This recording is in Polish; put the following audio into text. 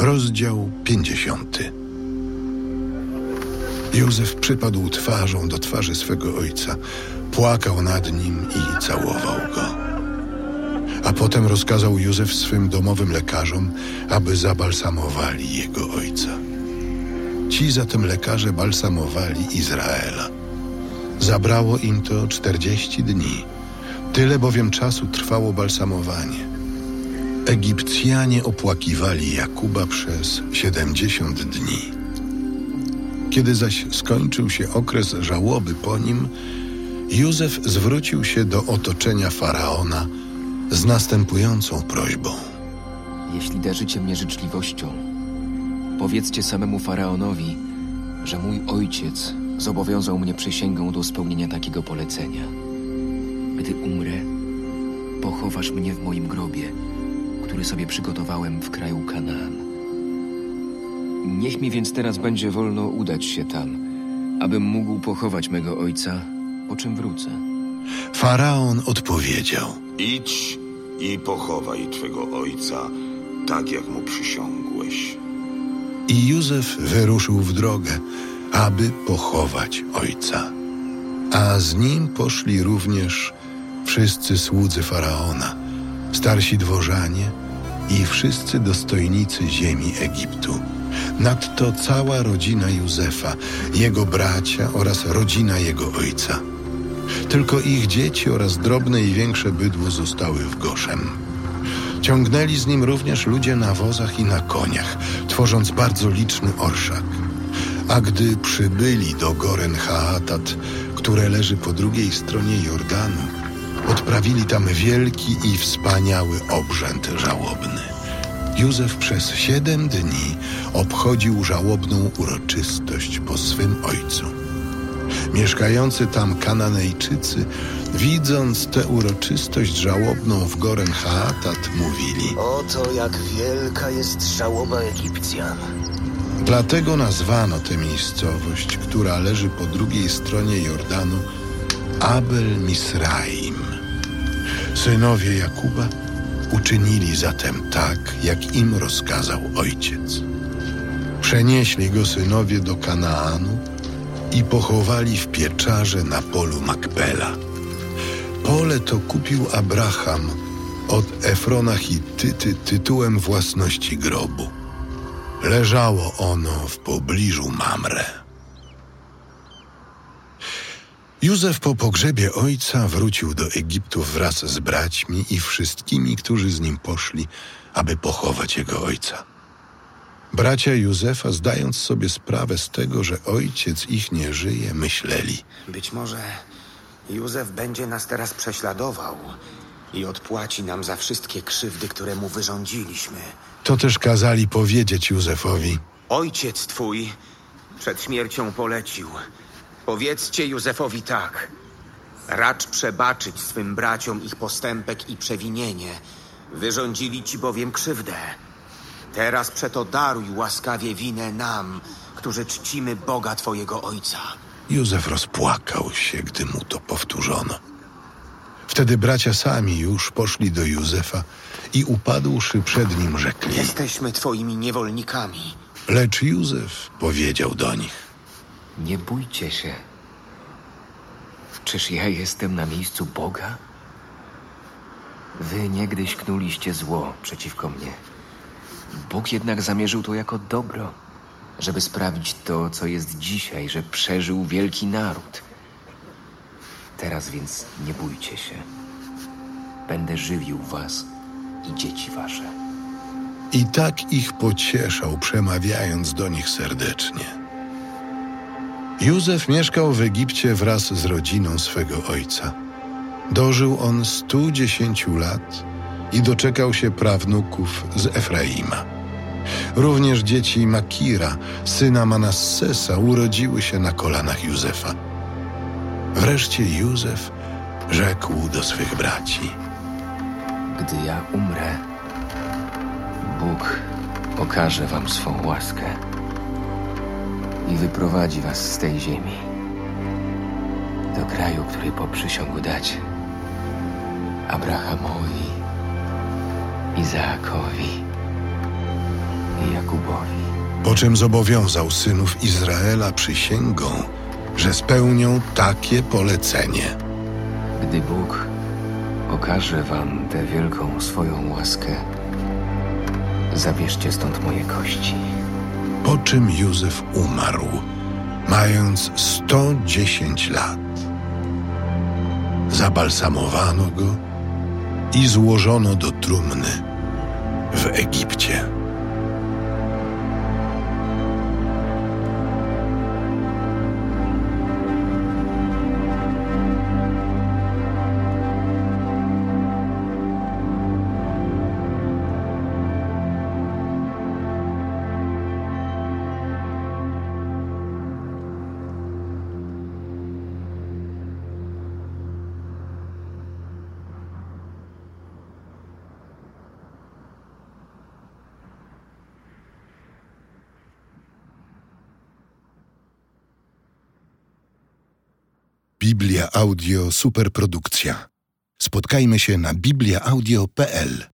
Rozdział 50. Józef przypadł twarzą do twarzy swego ojca, płakał nad nim i całował go. A potem rozkazał Józef swym domowym lekarzom, aby zabalsamowali jego ojca. Ci zatem lekarze balsamowali Izraela. Zabrało im to czterdzieści dni. Tyle bowiem czasu trwało balsamowanie. Egipcjanie opłakiwali Jakuba przez siedemdziesiąt dni. Kiedy zaś skończył się okres żałoby po nim, Józef zwrócił się do otoczenia faraona z następującą prośbą. Jeśli darzycie mnie życzliwością, powiedzcie samemu faraonowi, że mój ojciec zobowiązał mnie przysięgą do spełnienia takiego polecenia. Gdy umrę, pochowasz mnie w moim grobie, który sobie przygotowałem w kraju Kanaan. Niech mi więc teraz będzie wolno udać się tam, abym mógł pochować mego ojca, po czym wrócę. Faraon odpowiedział: Idź i pochowaj twego ojca, tak jak mu przysiągłeś. I Józef wyruszył w drogę, aby pochować ojca. A z nim poszli również wszyscy słudzy faraona, starsi dworzanie i wszyscy dostojnicy ziemi Egiptu. Nadto cała rodzina Józefa, jego bracia oraz rodzina jego ojca. Tylko ich dzieci oraz drobne i większe bydło zostały w Goszem. Ciągnęli z nim również ludzie na wozach i na koniach, tworząc bardzo liczny orszak. A gdy przybyli do Goren Haatat, które leży po drugiej stronie Jordanu, odprawili tam wielki i wspaniały obrzęd żałobny. Józef przez siedem dni obchodził żałobną uroczystość po swym ojcu. Mieszkający tam Kananejczycy, widząc tę uroczystość żałobną w Goren Haatat, mówili Oto jak wielka jest żałoba Egipcjan. Dlatego nazwano tę miejscowość, która leży po drugiej stronie Jordanu, Abel Misraim. Synowie Jakuba uczynili zatem tak, jak im rozkazał ojciec. Przenieśli go synowie do Kanaanu i pochowali w pieczarze na polu Makpela. Pole to kupił Abraham od Efrona Hittyty tytułem własności grobu. Leżało ono w pobliżu Mamre. Józef po pogrzebie ojca wrócił do Egiptu wraz z braćmi i wszystkimi, którzy z nim poszli, aby pochować jego ojca. Bracia Józefa, zdając sobie sprawę z tego, że ojciec ich nie żyje, myśleli: Być może Józef będzie nas teraz prześladował i odpłaci nam za wszystkie krzywdy, które mu wyrządziliśmy. To też kazali powiedzieć Józefowi: Ojciec twój przed śmiercią polecił. Powiedzcie Józefowi tak. Racz przebaczyć swym braciom ich postępek i przewinienie. Wyrządzili ci bowiem krzywdę. Teraz przeto daruj łaskawie winę nam, którzy czcimy Boga twojego ojca. Józef rozpłakał się, gdy mu to powtórzono. Wtedy bracia sami już poszli do Józefa i upadłszy przed nim rzekli. Jesteśmy twoimi niewolnikami. Lecz Józef powiedział do nich. Nie bójcie się. Czyż ja jestem na miejscu Boga? Wy niegdyś knuliście zło przeciwko mnie. Bóg jednak zamierzył to jako dobro, żeby sprawić to, co jest dzisiaj, że przeżył wielki naród. Teraz więc nie bójcie się. Będę żywił was i dzieci wasze. I tak ich pocieszał, przemawiając do nich serdecznie. Józef mieszkał w Egipcie wraz z rodziną swego ojca. Dożył on 110 lat i doczekał się prawnuków z Efraima. Również dzieci Makira, syna Manassesa, urodziły się na kolanach Józefa. Wreszcie Józef rzekł do swych braci: Gdy ja umrę, Bóg okaże wam swą łaskę i wyprowadzi was z tej ziemi do kraju, który poprzysiągł dać Abrahamowi, Izaakowi i Jakubowi. Po czym zobowiązał synów Izraela przysięgą, że spełnią takie polecenie. Gdy Bóg okaże wam tę wielką swoją łaskę, zabierzcie stąd moje kości. Po czym Józef umarł, mając 110 lat. Zabalsamowano go i złożono do trumny w Egipcie. Biblia Audio Superprodukcja. Spotkajmy się na bibliaaudio.pl